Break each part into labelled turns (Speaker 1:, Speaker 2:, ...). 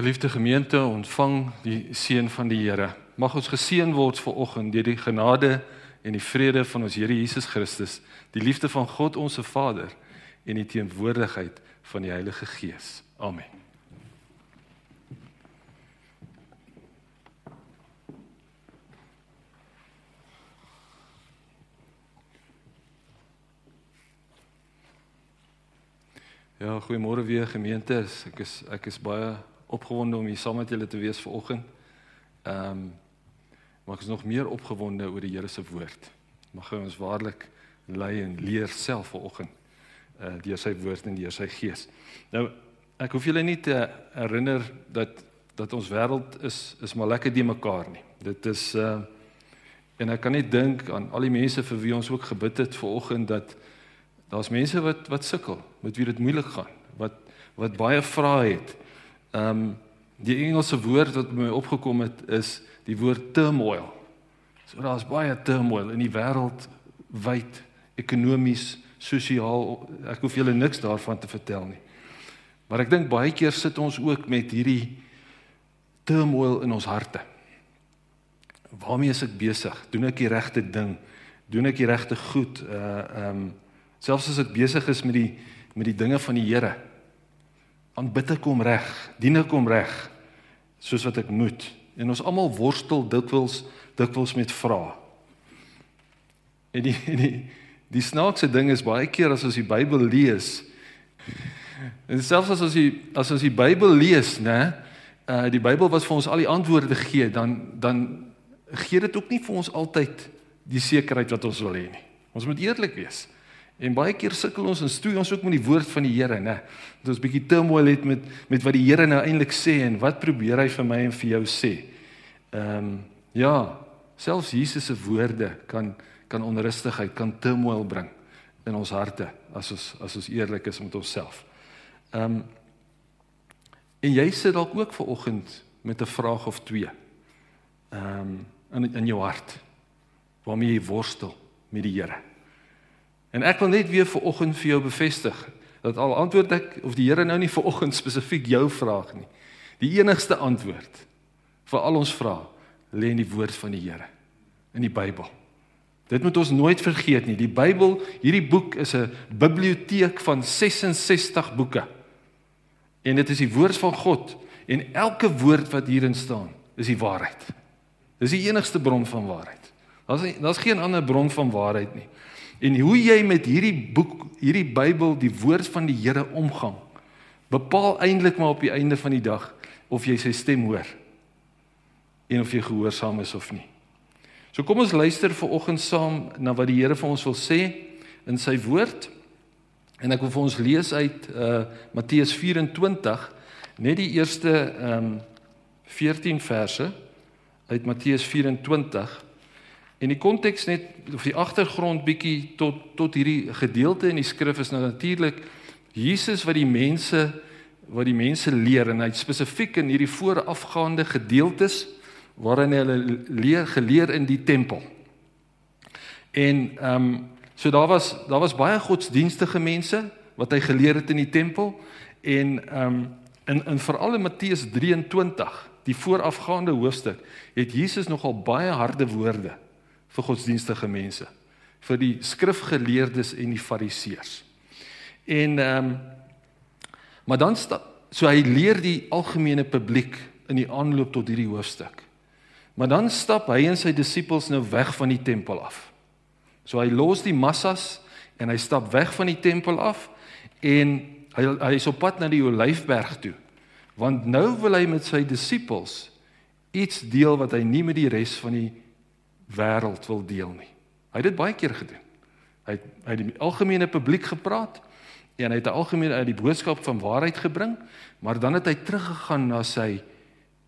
Speaker 1: Geliefde gemeente, ontvang die seën van die Here. Mag ons geseën word ver oggend deur die genade en die vrede van ons Here Jesus Christus, die liefde van God ons se Vader en die teenwoordigheid van die Heilige Gees. Amen. Ja, goeiemôre weer gemeente. Ek is ek is baie opgewonde om hier saam met julle te wees vanoggend. Ehm um, maar ek is nog meer opgewonde oor die Here se woord. Mag hy ons waarlik lei en leer self vanoggend uh deur sy woord en deur sy gees. Nou ek hoef julle nie te herinner dat dat ons wêreld is is maar lekker die mekaar nie. Dit is uh en ek kan net dink aan al die mense vir wie ons ook gebid het vanoggend dat daar's mense wat wat sukkel, met wie dit moeilik gaan, wat wat baie vrae het. Ehm um, die Engelse woord wat my opgekom het is die woord turmoil. So daar's baie turmoil in die wêreld wyd ekonomies, sosiaal. Ek hoef julle niks daarvan te vertel nie. Maar ek dink baie keer sit ons ook met hierdie turmoil in ons harte. Waarmee is ek besig? Doen ek die regte ding? Doen ek die regte goed? Uh ehm um, selfs as ek besig is met die met die dinge van die Here aanbid ek hom reg, dien ek hom reg soos wat ek moet. En ons almal worstel dikwels dikwels met vrae. En die die die snaakse ding is baie keer as ons die Bybel lees en selfs as ons die as ons die Bybel lees, né? Uh die Bybel wat vir ons al die antwoorde gee, dan dan gee dit ook nie vir ons altyd die sekerheid wat ons wil hê nie. Ons moet eerlik wees. En baie keer sukkel ons en stoei ons ook met die woord van die Here, né? Dat ons bietjie turmoil het met met wat die Here nou eintlik sê en wat probeer hy vir my en vir jou sê. Ehm um, ja, selfs Jesus se woorde kan kan onrustigheid, kan turmoil bring in ons harte as ons as ons eerlik is met onsself. Ehm um, en jy sit dalk ook ver oggend met 'n vraag of twee. Ehm um, in in jou hart waarmee jy worstel met die Here. En ek wil net weer vir oggend vir jou bevestig dat al antwoord ek of die Here nou nie vir oggend spesifiek jou vraag nie. Die enigste antwoord vir al ons vrae lê in die woord van die Here in die Bybel. Dit moet ons nooit vergeet nie. Die Bybel, hierdie boek is 'n biblioteek van 66 boeke. En dit is die woord van God en elke woord wat hierin staan, is die waarheid. Dis die enigste bron van waarheid. Daar's daar's geen ander bron van waarheid nie. En hoe jy met hierdie boek, hierdie Bybel, die woord van die Here omgang, bepaal eintlik maar op die einde van die dag of jy sy stem hoor en of jy gehoorsaam is of nie. So kom ons luister ver oggend saam na wat die Here vir ons wil sê in sy woord. En ek wil vir ons lees uit uh Matteus 24, net die eerste ehm um, 14 verse uit Matteus 24 En die konteks net of die agtergrond bietjie tot tot hierdie gedeelte in die skrif is nou natuurlik Jesus wat die mense wat die mense leer en hy spesifiek in hierdie voorafgaande gedeeltes waarin hy hulle leer geleer in die tempel. En ehm um, so daar was daar was baie godsdienstige mense wat hy geleer het in die tempel en ehm um, in in veral in Matteus 23 die voorafgaande hoofstuk het Jesus nogal baie harde woorde vir godsdienstige mense, vir die skrifgeleerdes en die fariseërs. En ehm um, maar dan sta, so hy leer die algemene publiek in die aanloop tot hierdie hoofstuk. Maar dan stap hy en sy disippels nou weg van die tempel af. So hy los die massas en hy stap weg van die tempel af en hy hy is op pad na die Olyfberg toe. Want nou wil hy met sy disippels iets deel wat hy nie met die res van die wêreld wil deel nie. Hy het dit baie keer gedoen. Hy het het die algemene publiek gepraat en hy het 'n algemene uit die boodskap van waarheid gebring, maar dan het hy teruggegaan na sy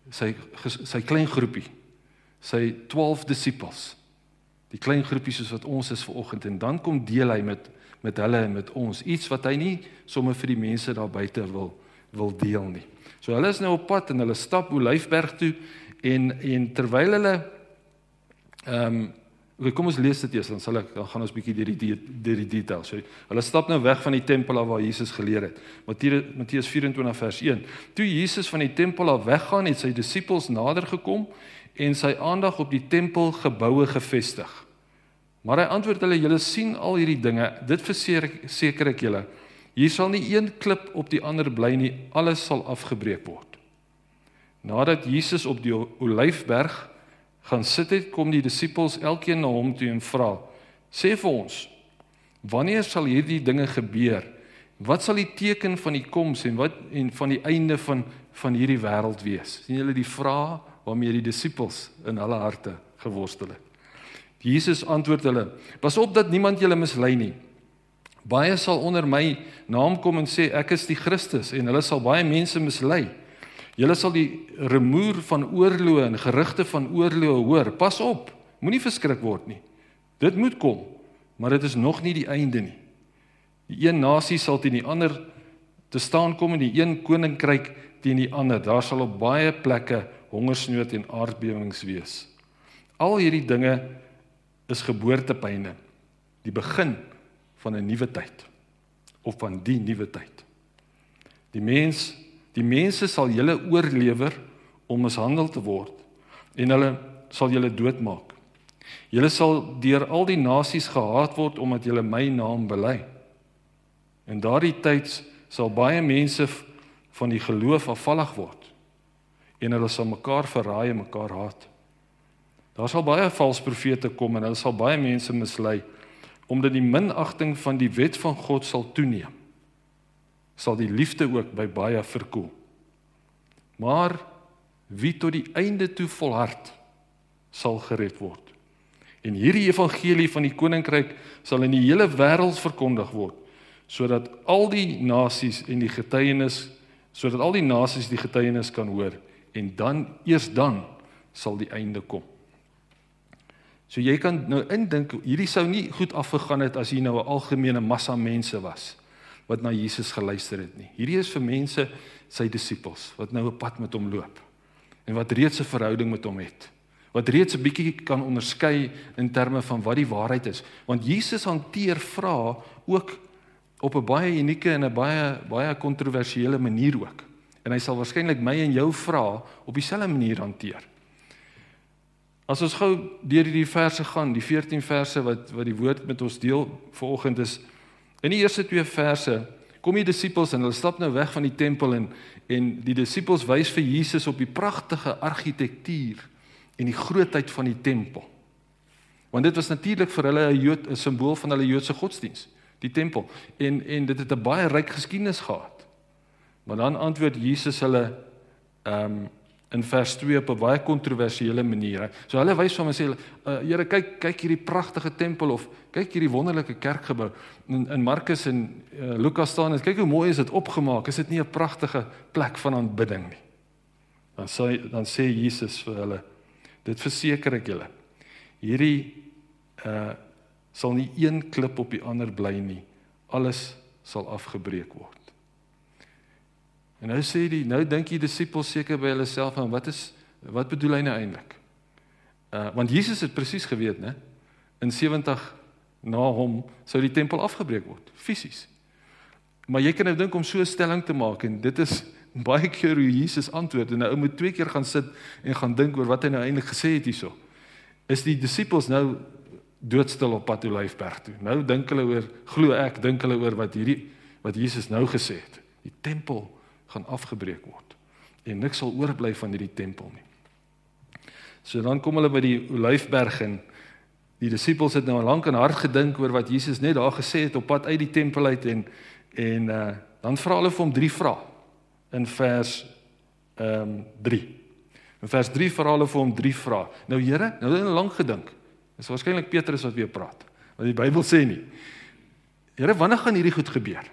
Speaker 1: sy sy klein groepie, sy 12 disippels. Die klein groepie soos wat ons is ver oggend en dan kom deel hy met met hulle en met ons iets wat hy nie sommer vir die mense daar buite wil wil deel nie. So hulle is nou op pad en hulle stap Olyfberg toe en en terwyl hulle ehm um, Okay, kom ons lees dit eers dan sal ek dan gaan ons bietjie deur die deur die details. So, hulle stap nou weg van die tempel af waar Jesus geleer het. Matteus Matteus 24 vers 1. Toe Jesus van die tempel af weggaan, het sy disippels nader gekom en sy aandag op die tempelgeboue gefestig. Maar hy antwoord hulle: "Julle sien al hierdie dinge. Dit verseker ek julle, hier sal nie een klip op die ander bly nie. Alles sal afgebreek word." Nadat Jesus op die Olyfberg gaan sit het, kom die disippels elkeen na hom toe en vra: "Sê vir ons, wanneer sal hierdie dinge gebeur? Wat sal die teken van die koms en wat en van die einde van van hierdie wêreld wees?" sien julle die vraag waarmee die disippels in hulle harte geworstel het. Jesus antwoord hulle: "Pas op dat niemand julle mislei nie. Baie sal onder my naam kom en sê ek is die Christus en hulle sal baie mense mislei." Julle sal die rumoer van oorloë en gerugte van oorloë hoor. Pas op. Moenie verskrik word nie. Dit moet kom, maar dit is nog nie die einde nie. Die een nasie sal teen die ander te staan kom en die een koninkryk teen die ander. Daar sal op baie plekke hongersnood en aardbewings wees. Al hierdie dinge is geboortepyne, die begin van 'n nuwe tyd of van die nuwe tyd. Die mens Die mense sal julle oorlewer om mishandel te word en hulle sal julle doodmaak. Julle sal deur al die nasies gehaat word omdat julle my naam bely. En daardie tyd sal baie mense van die geloof afvallig word en hulle sal mekaar verraai en mekaar haat. Daar sal baie valse profete kom en hulle sal baie mense mislei omdat die minagting van die wet van God sal toeneem sal die liefde ook by baie verkoel. Maar wie tot die einde toe volhard sal gered word. En hierdie evangelie van die koninkryk sal in die hele wêreld verkondig word sodat al die nasies en die getuienis sodat al die nasies die getuienis kan hoor en dan eers dan sal die einde kom. So jy kan nou indink hierdie sou nie goed afgegaan het as hier nou 'n algemene massa mense was wat na Jesus geluister het nie. Hierdie is vir mense sy disippels wat nou 'n pad met hom loop en wat reeds 'n verhouding met hom het. Wat reeds 'n bietjie kan onderskei in terme van wat die waarheid is, want Jesus hanteer vra ook op 'n baie unieke en 'n baie baie kontroversiële manier ook. En hy sal waarskynlik my en jou vra op dieselfde manier hanteer. As ons gou deur hierdie verse gaan, die 14 verse wat wat die woord met ons deel vanoggend is In die eerste twee verse kom die disippels en hulle stap nou weg van die tempel en en die disippels wys vir Jesus op die pragtige argitektuur en die grootheid van die tempel. Want dit was natuurlik vir hulle 'n Jood 'n simbool van hulle Joodse godsdiens, die tempel. En en dit het 'n baie ryk geskiedenis gehad. Maar dan antwoord Jesus hulle ehm um, in vers 2 op 'n baie kontroversiële manier. So hulle wys van hulle sê, uh, "Here, kyk, kyk hierdie pragtige tempel of kyk hierdie wonderlike kerkgebou." In, in Markus en uh, Lukas staan dit, "Kyk hoe mooi is dit opgemaak. Is dit nie 'n pragtige plek van aanbidding nie?" Dan sê dan sê Jesus vir hulle, "Dit verseker ek julle. Hierdie uh sal nie een klip op die ander bly nie. Alles sal afgebreek word." En nou sê die nou dink die disippels seker by hulle self aan wat is wat bedoel hy nou eintlik? Uh want Jesus het presies geweet, né? In 70 na hom sou die tempel afgebreek word, fisies. Maar jy kan nou dink om so 'n stelling te maak en dit is baie keer hoe Jesus antwoord en nou ou moet twee keer gaan sit en gaan dink oor wat hy nou eintlik gesê het hierso. Is die disippels nou doodstil op pad Olyfberg toe. Nou dink hulle oor glo ek dink hulle oor wat hierdie wat Jesus nou gesê het. Die tempel gaan afgebreek word en niks sal oorbly van hierdie tempel nie. So dan kom hulle by die Olyfberg en die disippels het nou lank en hard gedink oor wat Jesus net daar gesê het op pad uit die tempel uit en en uh, dan vra hulle vir hom drie vrae in vers ehm um, 3. In vers 3 vra hulle vir hom drie vrae. Nou Here, nou het hulle lank gedink. Dis waarskynlik Petrus wat weer praat. Want die Bybel sê nie. Here, wanneer gaan hierdie goed gebeur?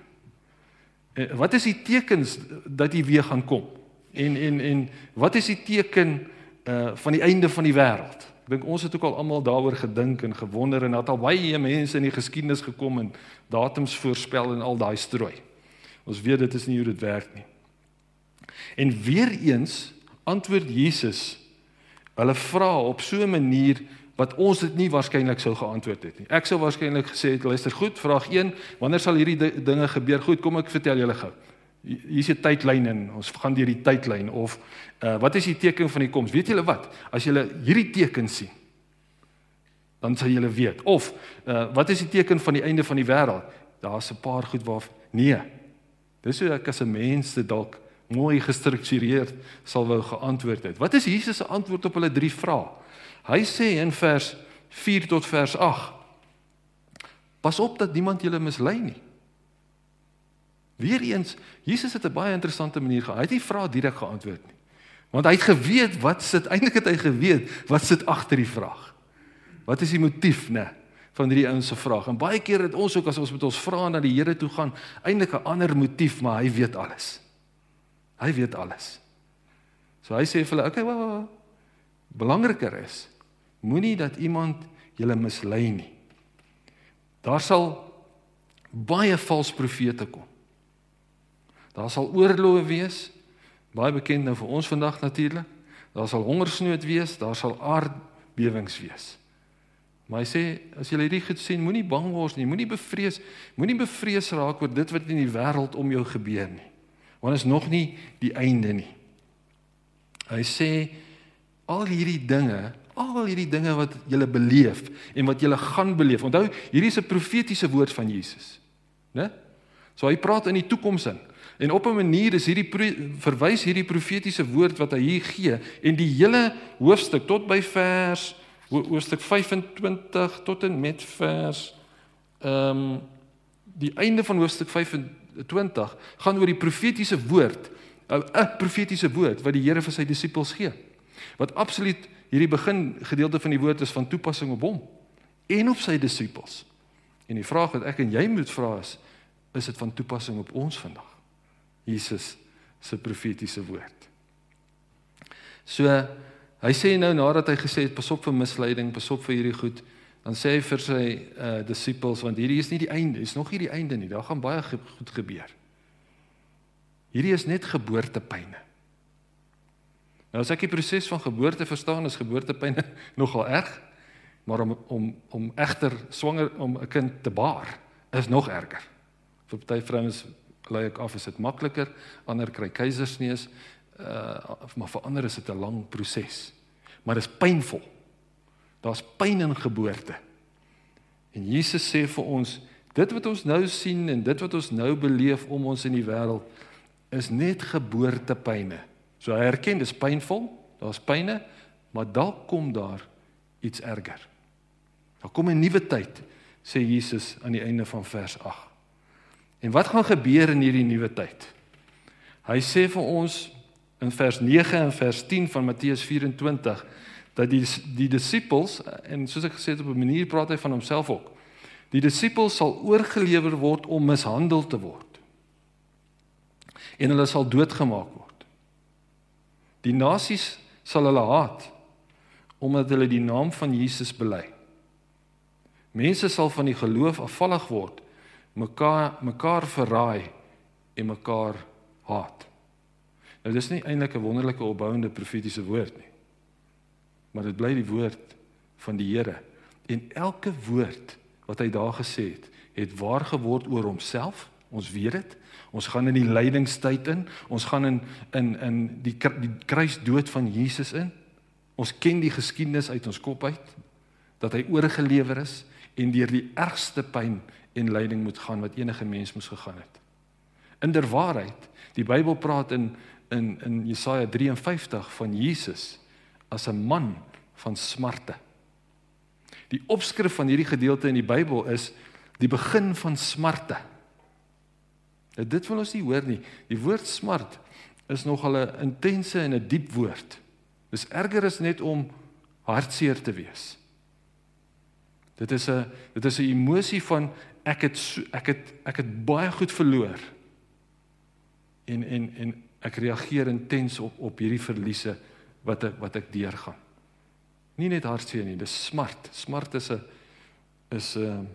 Speaker 1: Eh, wat is die tekens dat hy weer gaan kom? En en en wat is die teken uh van die einde van die wêreld? Ek dink ons het ook al almal daaroor gedink en gewonder en dat al baie mense in die geskiedenis gekom en datums voorspel en al daai strooi. Ons weet dit is nie hoe dit werk nie. En weer eens antwoord Jesus hulle vra op so 'n manier wat ons dit nie waarskynlik sou geantwoord het nie. Ek sou waarskynlik gesê het, luister goed, vraag 1, wanneer sal hierdie dinge gebeur? Goed, kom ek vertel julle gou. Hier's 'n tydlyn en ons gaan deur die tydlyn of uh, wat is die teken van die koms? Weet julle wat? As julle hierdie teken sien, dan sal julle weet. Of uh, wat is die teken van die einde van die wêreld? Daar's 'n paar goed waar nee. Dis hoe ek as 'n mens dit dalk mooi gestruktureerd sal wou geantwoord het. Wat is Jesus se antwoord op hulle drie vrae? Hy sê in vers 4 tot vers 8: Pas op dat niemand julle mislei nie. Weereens, Jesus het 'n baie interessante manier gehad. Hy het nie vra direk geantwoord nie. Want hy het geweet wat sit eintlik het hy geweet wat sit agter die vraag. Wat is die motief, né, van hierdie ouens se vraag? En baie keer het ons ook as ons met ons vra na die Here toe gaan, eintlik 'n ander motief, maar hy weet alles. Hy weet alles. So hy sê vir hulle, "Oké, okay, wag, wag. Belangriker is moenie dat iemand julle mislei nie. Daar sal baie valse profete kom. Daar sal oorloë wees, baie bekend nou vir ons vandag natuurlik. Daar sal hongersnood wees, daar sal aardbewings wees. Maar hy sê as jy hierdie goed sien, moenie bang word nie, moenie bevrees, moenie bevrees raak oor dit wat in die wêreld om jou gebeur nie. Want is nog nie die einde nie. Hy sê al hierdie dinge, al hierdie dinge wat jy beleef en wat jy gaan beleef. Onthou, hierdie is 'n profetiese woord van Jesus. Né? So hy praat in die toekoms in. En op 'n manier is hierdie verwys hierdie profetiese woord wat hy hier gee en die hele hoofstuk tot by vers hoofstuk 25 tot en met vers ehm um, die einde van hoofstuk 25 gaan oor die profetiese woord 'n profetiese woord wat die Here vir sy disippels gee wat absoluut hierdie begin gedeelte van die woord is van toepassing op hom en op sy disippels en die vraag wat ek en jy moet vra is is dit van toepassing op ons vandag Jesus se profetiese woord so Hy sê nou nadat hy gesê het pas op vir misleiding, pas op vir hierdie goed, dan sê hy vir sy uh disippels want hierdie is nie die einde, is nog nie die einde nie. Daar gaan baie goed gebeur. Hierdie is net geboortepyne. Nou as ek die proses van geboorte verstaan, is geboortepyne nogal erg, maar om om om egter swanger om 'n kind te baar is nog erger. Vir party vrouens lei ek af is dit makliker, ander kry keisersnees uh maar vir ander is dit 'n lang proses. Maar dit is pynvol. Daar's pyn in geboorte. En Jesus sê vir ons, dit wat ons nou sien en dit wat ons nou beleef om ons in die wêreld is net geboortepyne. So hy erken dis pynvol, daar's pyne, maar dalk kom daar iets erger. Daar kom 'n nuwe tyd, sê Jesus aan die einde van vers 8. En wat gaan gebeur in hierdie nuwe tyd? Hy sê vir ons in vers 9 en vers 10 van Matteus 24 dat die die disippels en soos ek gesê het op 'n manier praat hy van homself ook. Die disippels sal oorgelewer word om mishandel te word. En hulle sal doodgemaak word. Die nasies sal hulle haat omdat hulle die naam van Jesus bely. Mense sal van die geloof afvallig word, mekaar mekaar verraai en mekaar haat. Nou dis nie eintlik 'n wonderlike opbouende profetiese woord nie. Maar dit bly die woord van die Here. En elke woord wat hy daar gesê het, het waar geword oor homself. Ons weet dit. Ons gaan in die lydingstyd in. Ons gaan in in in die die kruisdood van Jesus in. Ons ken die geskiedenis uit ons kop uit dat hy oorgelewer is en deur die ergste pyn en lyding moet gaan wat enige mens moes gegaan het. Inderwaarheid, die Bybel praat in in in Jesaja 53 van Jesus as 'n man van smarte. Die opskrif van hierdie gedeelte in die Bybel is die begin van smarte. Nou dit wil ons nie hoor nie. Die woord smart is nogal 'n intense en 'n diep woord. Dis erger as net om hartseer te wees. Dit is 'n dit is 'n emosie van ek het ek het ek het baie goed verloor. En en en ek reageer intens op op hierdie verliese wat ek wat ek deurgaan. Nie net hartseer nie, dis smart. Smart is 'n is 'n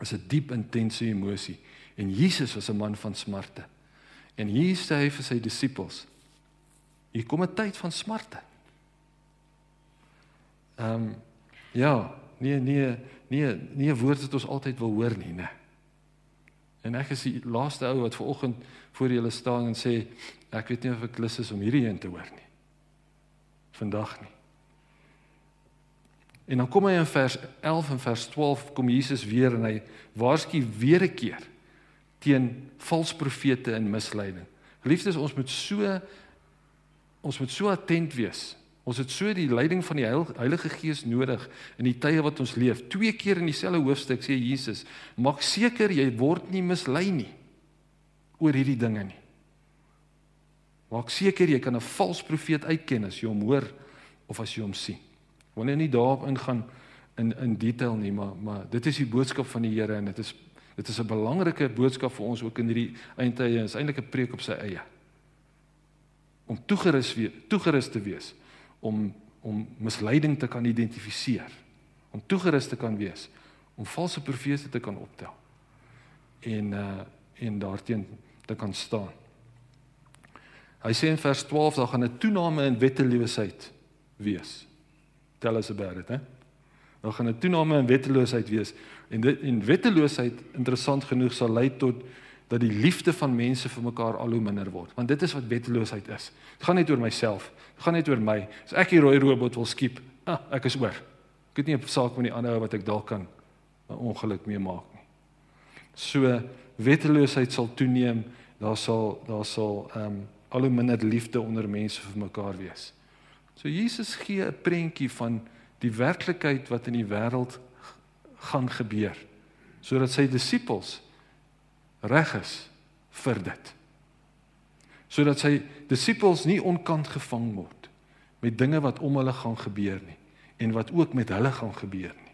Speaker 1: is 'n diep intense emosie en Jesus was 'n man van smarte. En hier sê hy vir sy disippels: "Hier kom 'n tyd van smarte." Ehm um, Ja, nee nee nee nee woord wat ons altyd wil hoor nie, né? En ek is die laaste ou wat ver oggend voor julle staan en sê ek weet nie of ek lus is om hierdie een te hoor nie. Vandag nie. En dan kom hy in vers 11 en vers 12 kom Jesus weer en hy waarsku weer 'n keer teen valse profete en misleiding. Geliefdes, ons moet so ons moet so attent wees. Ons het so die leiding van die Heilige Gees nodig in die tye wat ons leef. Twee keer in dieselfde hoofstuk sê Jesus: "Maak seker jy word nie mislei nie oor hierdie dinge nie." Maak seker jy kan 'n valse profeet uitken as jy hom hoor of as jy hom sien. Ek wil nou nie daarop ingaan in in detail nie, maar maar dit is die boodskap van die Here en dit is dit is 'n belangrike boodskap vir ons ook in hierdie eindtye. Dit is eintlik 'n preek op sy eie. Om toegerus weer toegerus te wees om om misleiding te kan identifiseer. Om toegerus te kan wees om valse profete te kan optel. En uh en daarteen te kan staan. Hy sê in vers 12 daar gaan 'n toename in wetteloosheid wees tell us about it, hè. Daar gaan 'n toename in wetteloosheid wees en dit en wetteloosheid interessant genoeg sal lei tot dat die liefde van mense vir mekaar al hoe minder word. Want dit is wat wetteloosheid is. Dit gaan net oor myself. Dit gaan net oor my. As ek die rooi robot wil skiep, ah, ek is oor. Ek het nie 'n saak met die ander ou wat ek dalk kan 'n ongeluk mee maak nie. So wetteloosheid sal toeneem. Daar sal daar sal ehm um, al hoe minder liefde onder mense vir mekaar wees. So Jesus gee 'n prentjie van die werklikheid wat in die wêreld gaan gebeur sodat sy disippels reg is vir dit. Sodat sy disippels nie onkant gevang word met dinge wat om hulle gaan gebeur nie en wat ook met hulle gaan gebeur nie.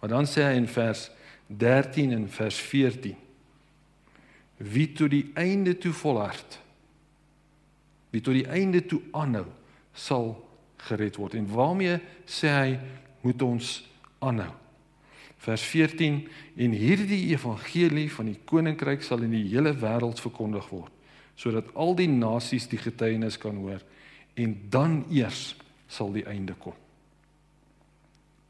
Speaker 1: Maar dan sê hy in vers 13 en vers 14 wie tot die einde toe volhard wie tot die einde toe aanhou sal gered word en waarmee sê hy moet ons aanhou vers 14 en hierdie evangelie van die koninkryk sal in die hele wêreld verkondig word sodat al die nasies die getuienis kan hoor en dan eers sal die einde kom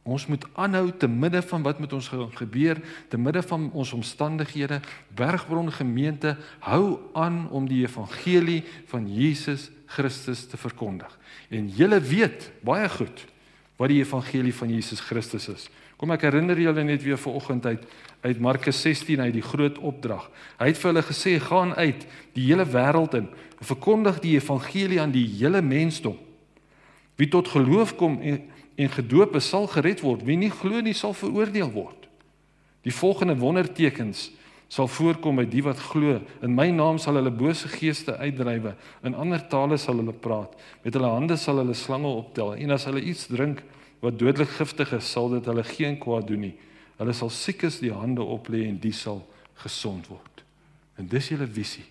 Speaker 1: Ons moet aanhou te midde van wat met ons gebeur, te midde van ons omstandighede, Bergbron gemeente hou aan om die evangelie van Jesus Christus te verkondig. En julle weet baie goed wat die evangelie van Jesus Christus is. Kom ek herinner julle net weer vanoggend uit uit Markus 16 uit die groot opdrag. Hy het vir hulle gesê gaan uit die hele wêreld in en verkondig die evangelie aan die hele mensdom. Wie tot geloof kom en en gedoop is sal gered word. Wie nie glo nie sal veroordeel word. Die volgende wondertekens sal voorkom by die wat glo. In my naam sal hulle bose geeste uitdrywe. In ander tale sal hulle praat. Met hulle hande sal hulle slange optel. En as hulle iets drink wat dodelik giftig is, sal dit hulle geen kwaad doen nie. Hulle sal siekes die hande oplê en die sal gesond word. En dis julle visie.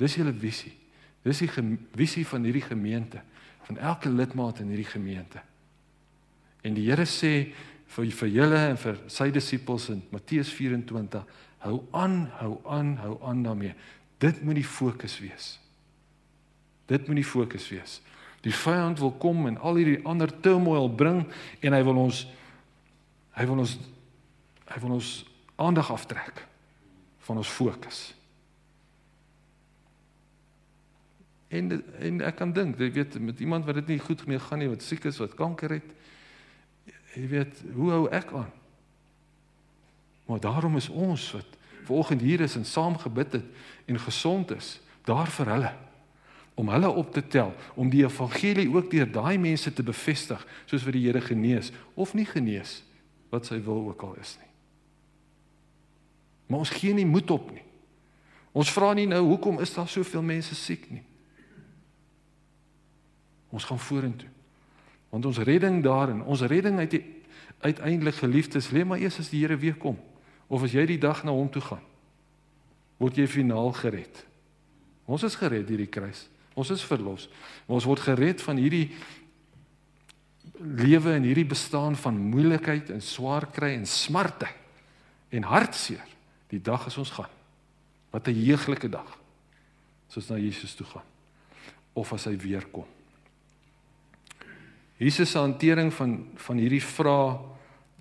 Speaker 1: Dis julle visie. Dis die visie van hierdie gemeente, van elke lidmaat in hierdie gemeente. En die Here sê vir vir julle en vir sy disippels in Matteus 24, hou aan, hou aan, hou aan daarmee. Dit moet die fokus wees. Dit moet die fokus wees. Die vyand wil kom en al hierdie ander turmoil bring en hy wil ons hy wil ons hy wil ons aandag aftrek van ons fokus. En en ek kan dink, jy weet met iemand wat dit nie goed mee gaan nie, wat siek is, wat kanker het, jy weet, hoe hou ek aan? Maar daarom is ons wat vanoggend hier is en saam gebid het en gesond is, daar vir hulle om hulle op te tel, om die evangelie ook deur daai mense te bevestig, soos wat die Here genees of nie genees wat sy wil ook al is nie. Maar ons gee nie moed op nie. Ons vra nie nou hoekom is daar soveel mense siek nie. Ons gaan vorentoe. Want ons redding daarin, ons redding uit die uiteindelik geliefdes lê maar eers as die Here weer kom of as jy die dag na hom toe gaan. Word jy finaal gered. Ons is gered deur die kruis. Ons is verlos. Ons word gered van hierdie lewe en hierdie bestaan van moeilikheid en swaar kry en smarte en hartseer die dag as ons gaan. Wat 'n heuglike dag. As ons na Jesus toe gaan of as hy weer kom. Jesus se hantering van van hierdie vrae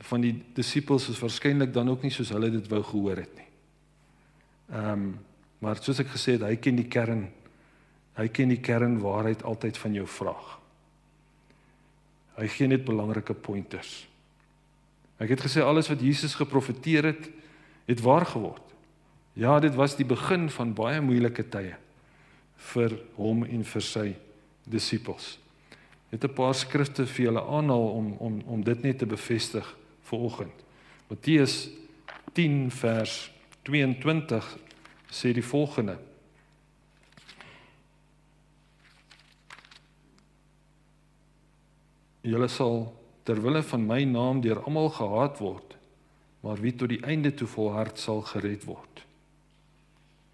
Speaker 1: van die disippels is waarskynlik dan ook nie soos hulle dit wou gehoor het nie. Ehm um, maar soos ek gesê het, hy ken die kern. Hy ken die kern waarheid altyd van jou vraag. Hy gee net belangrike pointers. Ek het gesê alles wat Jesus geprofeteer het, het waar geword. Ja, dit was die begin van baie moeilike tye vir hom en vir sy disippels. Het 'n paar skrifte vir julle aanhaal om om om dit net te bevestig vir oggend. Matteus 10 vers 22 sê die volgende: Julle sal ter wille van my naam deur almal gehaat word, maar wie tot die einde toe volhard sal gered word.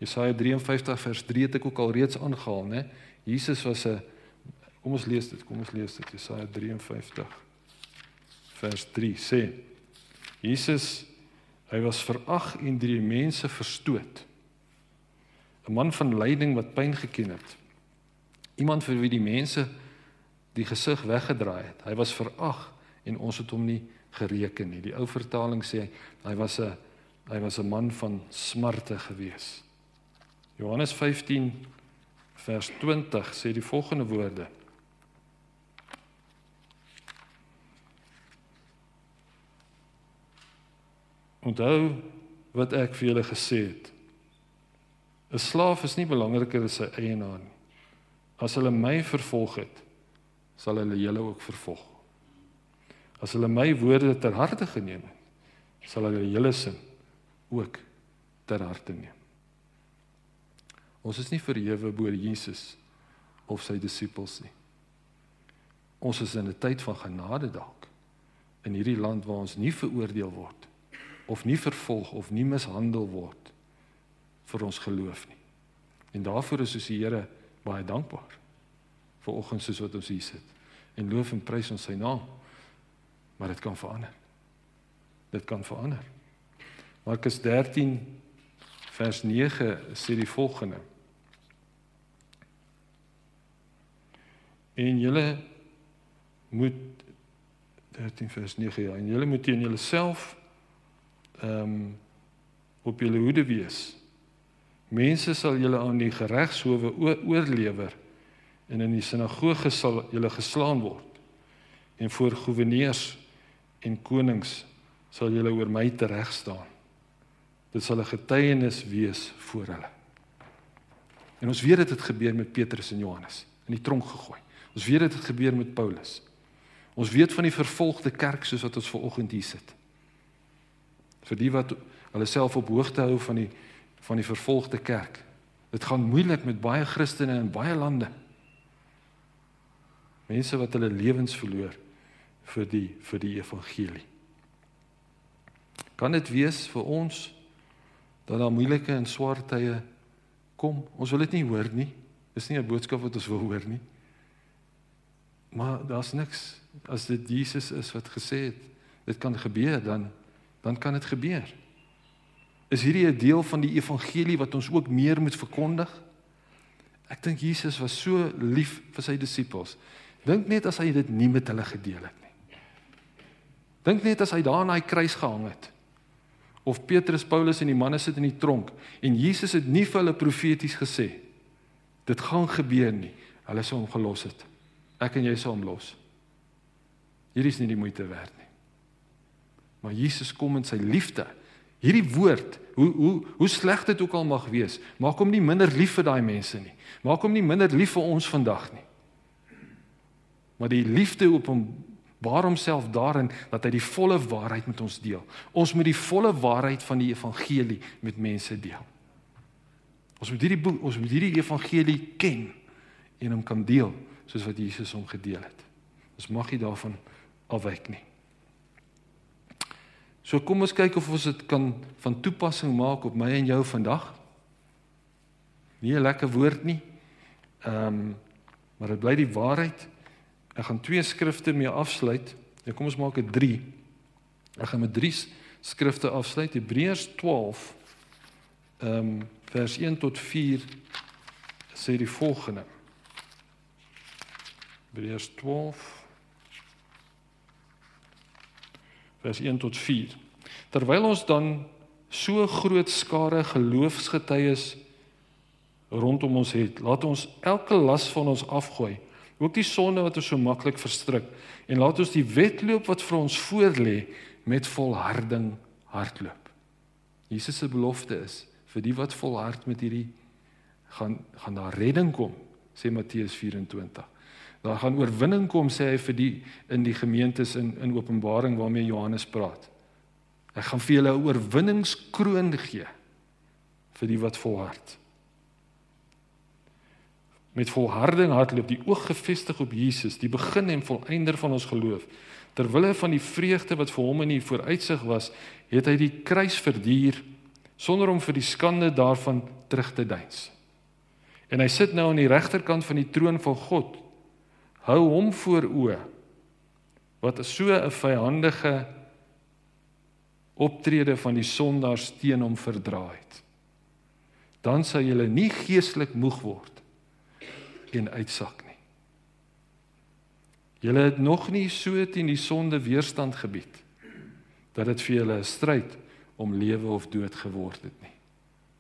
Speaker 1: Jesaja 53 vers 3 het ek ook al reeds aangehaal, né? Jesus was 'n Kom ons lees dit. Kom ons lees dit. Jesaja 53 vers 3 sê Jesus hy was verag en deur die mense verstoot. 'n Man van lyding wat pyn geken het. Iemand vir wie die mense die gesig weggedraai het. Hy was verag en ons het hom nie gereken nie. Die ou vertaling sê hy was 'n hy was 'n man van smarte gewees. Johannes 15 vers 20 sê die volgende woorde. Onthou wat ek vir julle gesê het. 'n Slaaf is nie belangriker as sy eienaar nie. As hulle my vervolg het, sal hulle julle ook vervolg. As hulle my woorde ter harte geneem het, sal hulle julle sin ook ter harte neem. Ons is nie verhewe bo Jesus of sy disippels nie. Ons is in 'n tyd van genade dalk in hierdie land waar ons nie veroordeel word of nie vervolg of nie mishandel word vir ons geloof nie. En daarvoor is ons die Here baie dankbaar vir oggend soos wat ons hier sit en loof en prys ons sy naam. Maar dit kan verander. Dit kan verander. Markus 13 vers 9 sê die volgende. En julle moet 13 vers 9 ja, en julle moet teen julleself ehm um, op julle hoede wees. Mense sal julle aan die regshowe oorlewer en in die sinagoge sal julle geslaan word. En voor goewerneurs en konings sal julle oor my tereg staan. Dit sal 'n getuienis wees voor hulle. En ons weet dit het gebeur met Petrus en Johannes in die tronk gegooi. Ons weet dit het gebeur met Paulus. Ons weet van die vervolgde kerk soos wat ons ver oggend hier sit. Vir die wat hulle self op hoogte hou van die van die vervolgde kerk. Dit gaan moeilik met baie Christene in baie lande mense wat hulle lewens verloor vir die vir die evangelie. Kan dit wees vir ons dat daar moeilike en swaar tye kom? Ons wil dit nie hoor nie. Dis nie 'n boodskap wat ons wil hoor nie. Maar daar's niks as dit Jesus is wat gesê het dit kan gebeur dan dan kan dit gebeur. Is hierdie 'n deel van die evangelie wat ons ook meer moet verkondig? Ek dink Jesus was so lief vir sy disippels. Dink net as hy dit nie met hulle gedeel het nie. Dink net as hy daar aan daai kruis gehang het. Of Petrus, Paulus en die manne sit in die tronk en Jesus het nie vir hulle profeties gesê dit gaan gebeur nie. Hulle sou hom gelos het. Ek en jy sou hom los. Hierdie is nie die moeite werd nie. Maar Jesus kom in sy liefde. Hierdie woord, hoe hoe hoe sleg dit ook al mag wees, maak hom nie minder lief vir daai mense nie. Maak hom nie minder lief vir ons vandag nie maar die liefde op hom baar homself daarin dat hy die volle waarheid met ons deel. Ons moet die volle waarheid van die evangelie met mense deel. Ons moet hierdie ons moet hierdie evangelie ken en hom kan deel soos wat Jesus hom gedeel het. Ons mag nie daarvan afwyk nie. So kom ons kyk of ons dit kan van toepassing maak op my en jou vandag. Nie 'n lekker woord nie. Ehm um, maar dit bly die waarheid. Ek gaan twee skrifte mee afsluit. Ja, kom ons maak dit 3. Ek gaan met 3 skrifte afsluit. Hebreërs 12 ehm um, vers 1 tot 4 sê die volgende. Hebreërs 12
Speaker 2: vers 1 tot 4. Terwyl ons dan so groot skare geloofsgetuies rondom ons het, laat ons elke las van ons afgooi, ook die sonde wat ons so maklik verstrik, en laat ons die wedloop wat vir ons voorlê met volharding hardloop. Jesus se belofte is vir die wat volhard met hierdie gaan gaan daar redding kom, sê Matteus 24. Daar gaan oorwinning kom sê hy vir die in die gemeentes in in Openbaring waarmee Johannes praat. Hy gaan vir julle 'n oorwinningskroon gee vir die wat volhard. Met volharding hardloop die oog gefestig op Jesus, die begin en volëinder van ons geloof. Terwille van die vreugde wat vir hom in die vooruitsig was, het hy die kruis verduur sonder om vir die skande daarvan terug te deins. En hy sit nou aan die regterkant van die troon van God. Hou hom voor oë wat so 'n vyhandige optrede van die sondaars teen hom verdra het. Dan sal jy nie geestelik moeg word en uitsak nie. Julle het nog nie so teen die sonde weerstand gebied dat dit vir julle 'n stryd om lewe of dood geword het nie.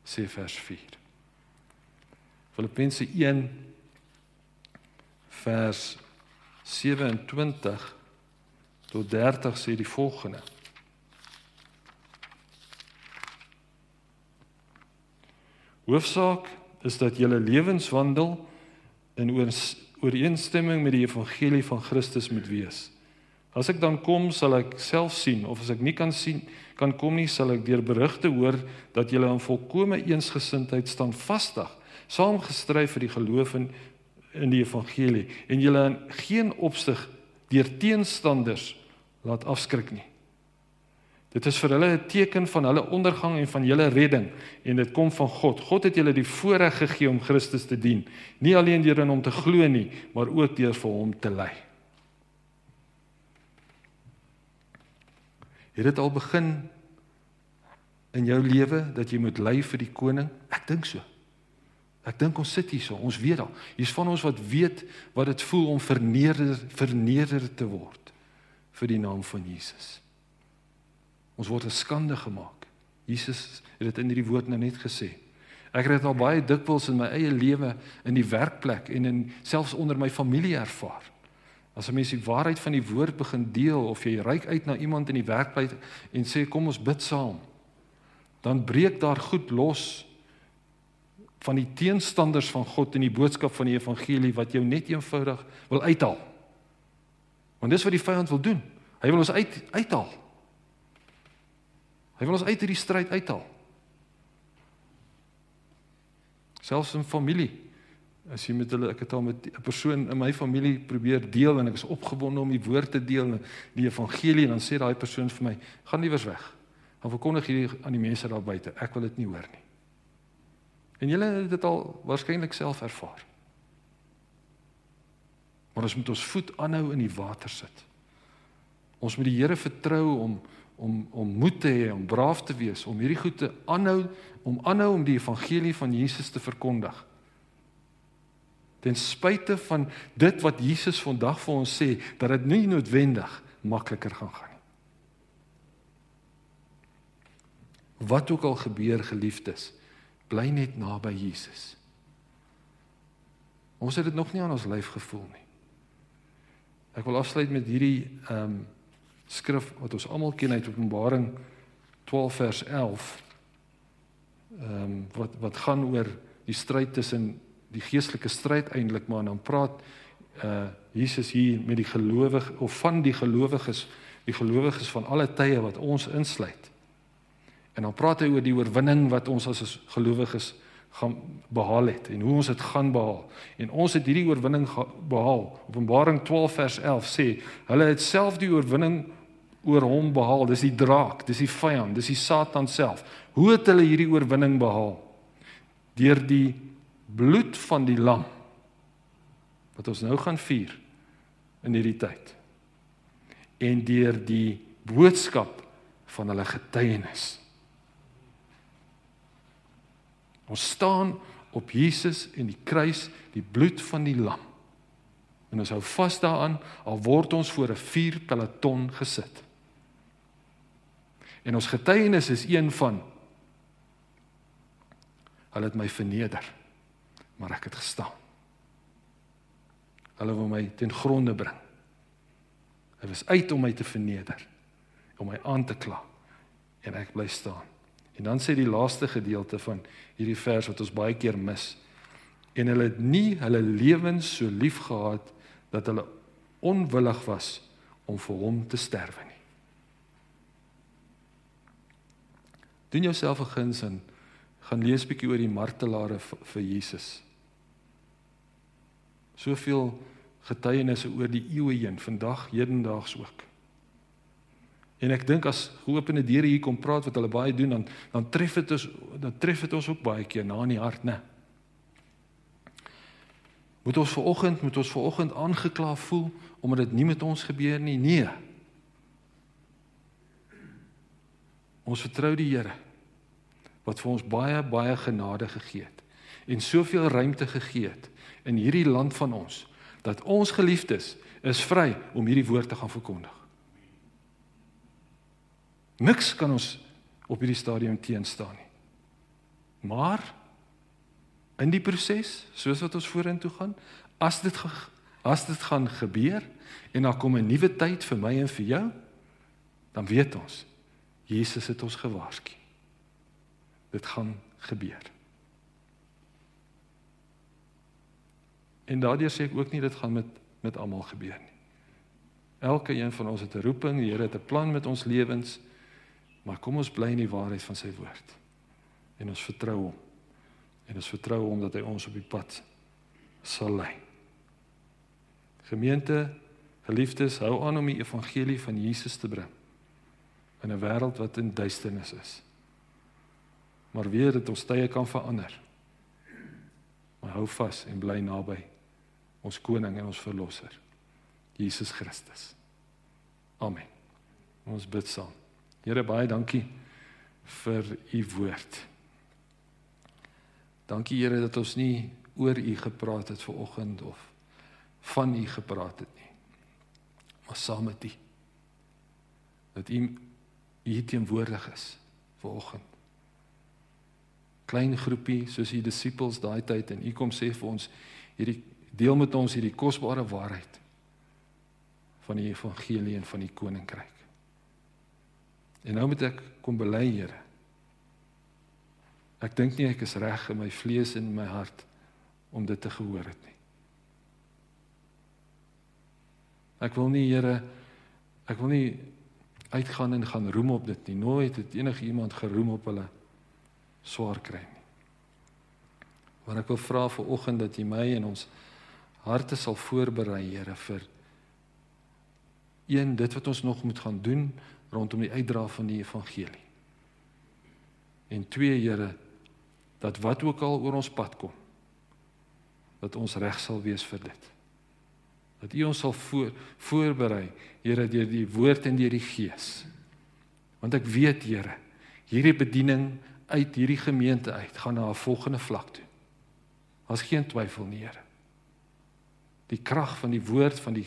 Speaker 2: Sê vers 4. Filippense 1 vers 27 tot 30 sê die volgende. Hoofsaak is dat julle lewenswandel in ooreenstemming met die evangelie van Christus moet wees. As ek dan kom, sal ek self sien of as ek nie kan sien kan kom nie, sal ek deur berigte hoor dat julle in volkomme eensgesindheid staan vasdag, saamgestry vir die geloof in in die evangelie en julle in geen opsig deur teenstanders laat afskrik nie. Dit is vir hulle 'n teken van hulle ondergang en van julle redding en dit kom van God. God het julle die voorreg gegee om Christus te dien, nie alleen deur in hom te glo nie, maar ook deur vir hom te ly. Het dit al begin in jou lewe dat jy moet ly vir die koning? Ek dink so. Ek dink ons sit hier so, ons weet al. Hier's van ons wat weet wat dit voel om verneder verneder te word vir die naam van Jesus. Ons word 'n skande gemaak. Jesus het dit in hierdie woord nou net gesê. Ek het dit al baie dikwels in my eie lewe in die werkplek en in selfs onder my familie ervaar. As 'n mens die waarheid van die woord begin deel of jy reik uit na iemand in die werkplek en sê kom ons bid saam, dan breek daar goed los van die teenstanders van God en die boodskap van die evangelie wat jou net eenvoudig wil uithaal. Want dis wat die vyand wil doen. Hy wil ons uit uithaal. Hy wil ons uit hierdie stryd uithaal. Selfs in familie. As jy met hulle ek het al met 'n persoon in my familie probeer deel en ek is opgewonde om die woord te deel en die evangelie en dan sê daai persoon vir my, "Gaan liewers weg." Dan verkondig jy aan die mense daar buite, "Ek wil dit nie hoor nie." En julle het dit al waarskynlik self ervaar. Maar ons moet ons voet aanhou in die water sit. Ons moet die Here vertrou om om om moed te hê om braaf te wees om hierdie goed te aanhou om aanhou om die evangelie van Jesus te verkondig. Ten spyte van dit wat Jesus vandag vir ons sê dat dit nie noodwendig makliker gaan gaan nie. Wat ook al gebeur geliefdes, bly net naby Jesus. Ons het dit nog nie aan ons lyf gevoel nie. Ek wil afsluit met hierdie ehm um, skrif wat ons almal ken uit Openbaring 12 vers 11. Ehm um, wat wat gaan oor die stryd tussen die geestelike stryd eintlik maar dan praat uh Jesus hier met die gelowige of van die gelowiges, die gelowiges van alle tye wat ons insluit. En dan praat hy oor die oorwinning wat ons as gelowiges gaan behaal het en hoe ons dit gaan behaal. En ons het hierdie oorwinning behaal. Openbaring 12 vers 11 sê, hulle het self die oorwinning oor hom behaal. Dis die draak, dis die vyand, dis die Satan self. Hoe het hulle hierdie oorwinning behaal? Deur die bloed van die lam wat ons nou gaan vier in hierdie tyd. En deur die boodskap van hulle getuienis. Ons staan op Jesus en die kruis, die bloed van die lam. En ons hou vas daaraan al word ons voor 'n vuurpeloton gesit. En ons getuienis is een van hulle het my verneder, maar ek het gestaan. Hulle wil my ten gronde bring. Hulle was uit om my te verneder, om my aan te kla en ek bly staan. En dan sê die laaste gedeelte van hierdie vers wat ons baie keer mis. En hulle het nie hulle lewens so lief gehad dat hulle onwillig was om vir hom te sterwe nie. Doen jouself 'n guns en gaan lees bietjie oor die martelare vir Jesus. Soveel getuienisse oor die eeue heen, vandag hedendaags ook. En ek dink as geopende deure hier kom praat wat hulle baie doen dan dan tref dit ons dan tref dit ons ook baie keer na in die hart, né? Moet ons ver oggend moet ons ver oggend aangekla voel omdat dit nie met ons gebeur nie? Nee. Ons vertrou die Here wat vir ons baie baie genade gegee het en soveel ruimte gegee het in hierdie land van ons dat ons geliefdes is vry om hierdie woord te gaan verkondig. Niks kan ons op hierdie stadium teenstaan nie. Maar in die proses, soos wat ons vorentoe gaan, as dit as dit gaan gebeur en daar kom 'n nuwe tyd vir my en vir jou, dan weet ons Jesus het ons gewaarsku. Dit gaan gebeur. En daardeur sê ek ook nie dit gaan met met almal gebeur nie. Elke een van ons het 'n roeping, die Here het 'n plan met ons lewens. Maar kom ons bly in die waarheid van sy woord. En ons vertrou hom. En ons vertrou hom dat hy ons op die pad sal lei. Gemeente, geliefdes, hou aan om die evangelie van Jesus te bring in 'n wêreld wat in duisternis is. Maar weet dat ons tye kan verander. Maar hou vas en bly naby ons koning en ons verlosser, Jesus Christus. Amen. Ons bid saam. Here baie dankie vir u woord. Dankie Here dat ons nie oor u gepraat het ver oggend of van u gepraat het nie. Maar saam met u. Dat u hier teenwoordig is ver oggend. Klein groepie soos u disippels daai tyd en u kom sê vir ons hierdie deel met ons hierdie kosbare waarheid van die evangelie en van die koninkryk. En nou moet ek kom bely, Here. Ek dink nie ek is reg in my vlees en in my hart om dit te gehoor het nie. Ek wil nie, Here, ek wil nie uitgaan en gaan roem op dit nie. Nooit het enige iemand geroem op hulle swaar kry nie. Maar ek wil vra vir oggend dat U my en ons harte sal voorberei, Here, vir een dit wat ons nog moet gaan doen rondom die uitdra van die evangelie. En twee Here dat wat ook al oor ons pad kom dat ons reg sal wees vir dit. Dat U ons sal voor voorberei, Here deur die woord en deur die gees. Want ek weet Here, hierdie bediening uit hierdie gemeente uit gaan na 'n volgende vlak toe. Daar's geen twyfel nie, Here die krag van die woord van die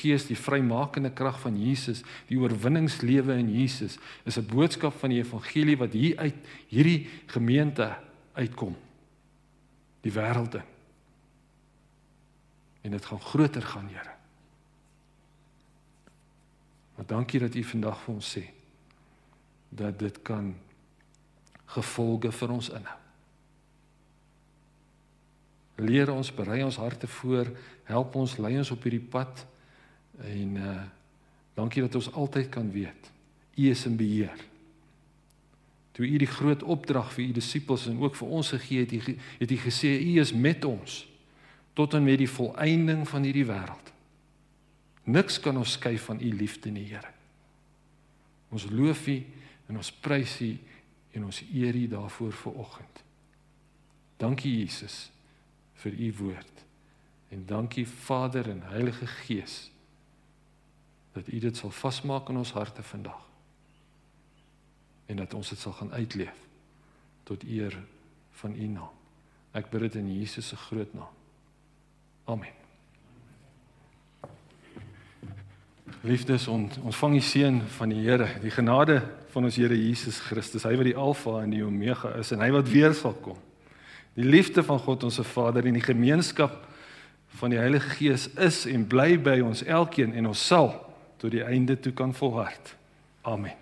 Speaker 2: gees die vrymakende krag van Jesus die oorwinningslewe in Jesus is 'n boodskap van die evangelie wat hier uit hierdie gemeente uitkom die wêreld in en dit gaan groter gaan Here. Maar dankie dat u vandag vir ons sê dat dit kan gevolge vir ons inhou. Leer ons berei ons harte voor help ons lei ons op hierdie pad en uh dankie dat ons altyd kan weet u is in beheer. Toe u die groot opdrag vir u disippels en ook vir ons gegee het het u gesê u is met ons tot en met die volëinding van hierdie wêreld niks kan ons skei van u liefde nie Here ons loof u en ons prys u en ons eer u daarvoor vir oggend dankie Jesus vir u woord. En dankie Vader en Heilige Gees dat u dit sal vasmaak in ons harte vandag. En dat ons dit sal gaan uitleef tot eer van u naam. Ek bid dit in Jesus se groot naam. Amen.
Speaker 1: Liefdes ont, ontvang die seën van die Here, die genade van ons Here Jesus Christus, hy wat die Alfa en die Omega is en hy wat weer sal kom. Die liefde van God ons se Vader en die gemeenskap van die Heilige Gees is en bly by ons elkeen en ons sal tot die einde toe kan volhard. Amen.